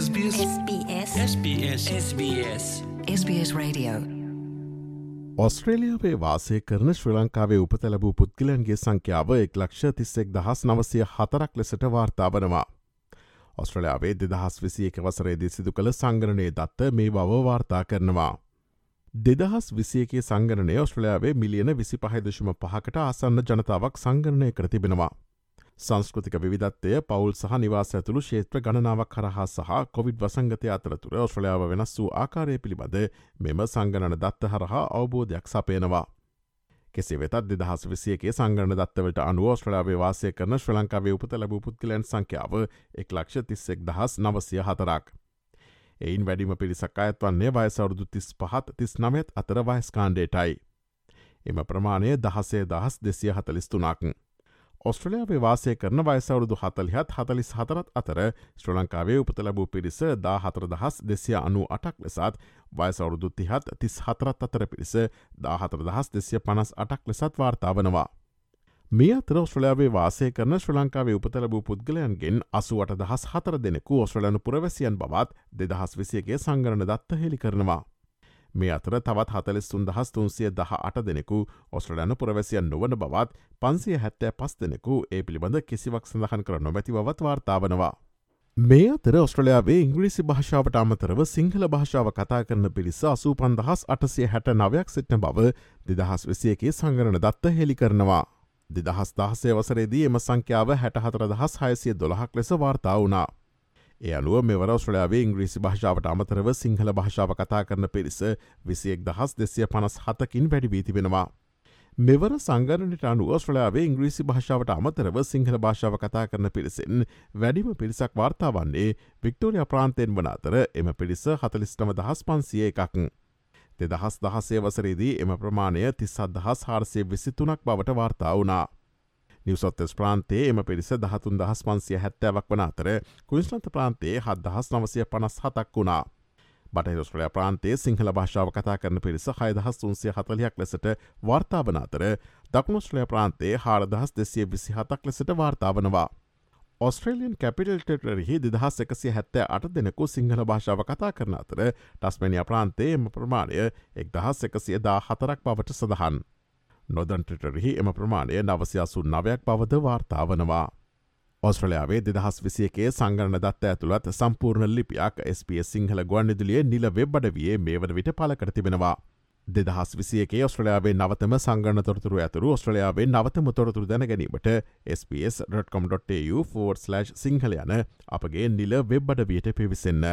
SBS SBS SBS SBS SBS Radio ඔස්ට්‍රේලියාවේ වාසය කරන ශ්‍ර ලංකාවේ උපත ලැබූ පුද්ගලන්ගේ සංඛ්‍යාව එක් ලක්ෂ තිස්සෙක් දහස් නවසය හතරක් ලෙසට වාර්තාාවනවා. ඔස්ට්‍රලයාාවේ දෙදහස් විසි එක වසරේදී සිදු කළ සංගණනය දත්ත මේ බව වාර්තා කරනවා. දෙදහස් විසියකේ සංගණනය ඔස්ට්‍රලයාාවේ මිලියන විසි පහදශම පහකට ආසන්න ජනතාවක් සංගණනය කර තිබෙනවා. සංස්කෘතික විධත්වය පවුල් සහ නිවාස ඇතුළු ශේත්‍ර ගණනාවක් කරහා සහ කොවිඩ් වසංගතය අතරතුර ඔස්ට්‍රලයාාව වෙනස් වූ ආකාරය පිළිබඳ මෙම සංගණන දත්ත හරහා අවබෝධයක් සපයනවා. කෙසේ වෙතත් දෙදහස් විසියගේ සංගණ දත්තවට අනුව ඔස්ට්‍රලාවේ වාසය කරන ශ්‍ර ලංකාවේ උපත ලැබූ පුද්ගලයන් සංඛ්‍යාව එක් ලක්ෂ තිස්සෙක් දහස් නවසය හතරක්. එයින් වැඩිම පිරිසක් අයත් වන්නේ වයසවරුදු තිස් පහත් තිස් නමත් අතර වයස්කාණ්ඩේටයි. එම ප්‍රමාණය දහසේ දහස් දෙසිය හතලිස්තුනාක්. ඔස්ට්‍රලයාාවේ වාසය කරන වයසවරුදු හතලිහත් හතලිස් හතරත් අතර ශ්‍ර ලංකාවේ උපත ලැබූ පිරිස දා හතර දහස් දෙසිය අනු අටක් ලෙසත් වයසවරුදු තිහත් තිස් හතරත් අතර පිරිස දාහතර දහස් දෙසිය පනස් අටක් ලෙසත් වාර්තාාවනවා. මේ අතර ඔස්ට්‍රලයාාවේ වාසය කරන ශ්‍ර ලංකාවේ උපත ලැබූ පුද්ගලයන්ගෙන් අසුවට දහස් හතර දෙනෙකු ඔස්ට්‍රලයනු පුරවැසියන් බවත් දෙදහස් විසියගේ සංගරණ දත්ත හෙළි කරනවා. මේ අතර තවත් හතලෙස්සුන් දහස් තුන්සිය දහ අට දෙනෙකු ඔස්ට්‍රලයන පුරවැසියන් නොවන බවත් පන්සිය හැත්තෑ පස් දෙනෙකු ඒ පිළිබඳ කිසිවක් සඳහන් කර නොමැති බවත් වාර්තාාවනවා. මේ අතර ඔස්ට්‍රලයාාවේ ඉංග්‍රීසි භාෂාවට අමතරව සිංහල භාෂාව කතා කරන පිරිස අසූ පන්දහස් අටසිය හැට නවයක් සිටන බව දෙදහස් විසියකේ සංගරණ දත්ත හෙළි කරනවා. දෙදහස් දහසේ වසරේදී එම සංඛ්‍යාව හැටහතර දහස් හයසිය දොළහක් ලෙස වාර්තා වුණා. ඒ අනුව මෙවර ඔස්ට්‍රලයාාවේ ඉංග්‍රීසි භාෂාවට අමතරව සිංහල භාෂාව කතා කරන පිරිස විසියෙක් දහස් දෙසිය පනස් හතකින් වැඩි වී තිබෙනවා. මෙවර සංගරනට අනුව ස්ට්‍රලයාාවේ ඉංග්‍රීසි භාෂාවට අමතරව සිංහල භාෂාව කතා කරන පිරිසෙන් වැඩිම පිරිසක් වාර්තා වන්නේ වික්ටෝරිය ප්‍රාන්තයෙන් වන අතර එම පිරිස හතලිස්ටම දහස් පන්සිය එකක්. දෙදහස් දහසේ වසරේදී එම ප්‍රමාණය තිස්සත් දහස් හාරසය විසිතුනක් බවට වාර්තා වුණා. නිවසොත්තස් ප්‍රාන්තේ එම පිරිස දහතුන් දහස් පන්සිය හැත්තෑවක් වන අතර කුයිස්ලන්ත ප්‍රාන්තේ හත් දහස් නවසය පනස් හතක් වුණා. බටහිරස්ට්‍රලය ප්‍රාන්තේ සිංහල භාෂාව කතා කරන පිරිස හයදහස් තුන්සිය හතලයක් ලෙසට වාර්තාාවන අතර දකුණුස්ට්‍රලය ප්‍රාන්තේ හාරදහස් දෙසිය විසි හතක් ලෙසට වාර්තාාවනවා. ඔස්ට්‍රේලියන් කැපිටල්ටරෙහි දෙදහස් එකසි හැත්තෑ අට දෙනෙකු සිංහල භාෂාව කතා කරන අතර ටස්මනිය ප්‍රාන්තේ එම ප්‍රමාණය එක් දහස් එකසිය දා හතරක් බවට සඳහන්. නොදන්ටටරෙහි එම ප්‍රමාණය නවසයාසු නවයක් බවද වාර්තාාවනවා. ඔස්ට්‍රලයාාවේ දෙදහස් විසියකේ සංගරණ දත්ත ඇතුළත් සම්පූර්ණ ලිපියක් SBS සිංහල ගුවන්නිදුලිය නිල වෙබ්බඩ විය මේ වන විට පලකර තිබෙනවා. දෙදහස් විසියකේ ඔස්ට්‍රලයාාවේ නවතම සංගණ තොරතුරු ඇතුරු ඔස්ට්‍රලයාාවේ නවතම තොරතුරු දැන ගැනීමට SBS.com.tu4/ සිංහල යන අපගේ නිල වෙබ්බඩ වියට පිවිසන්න.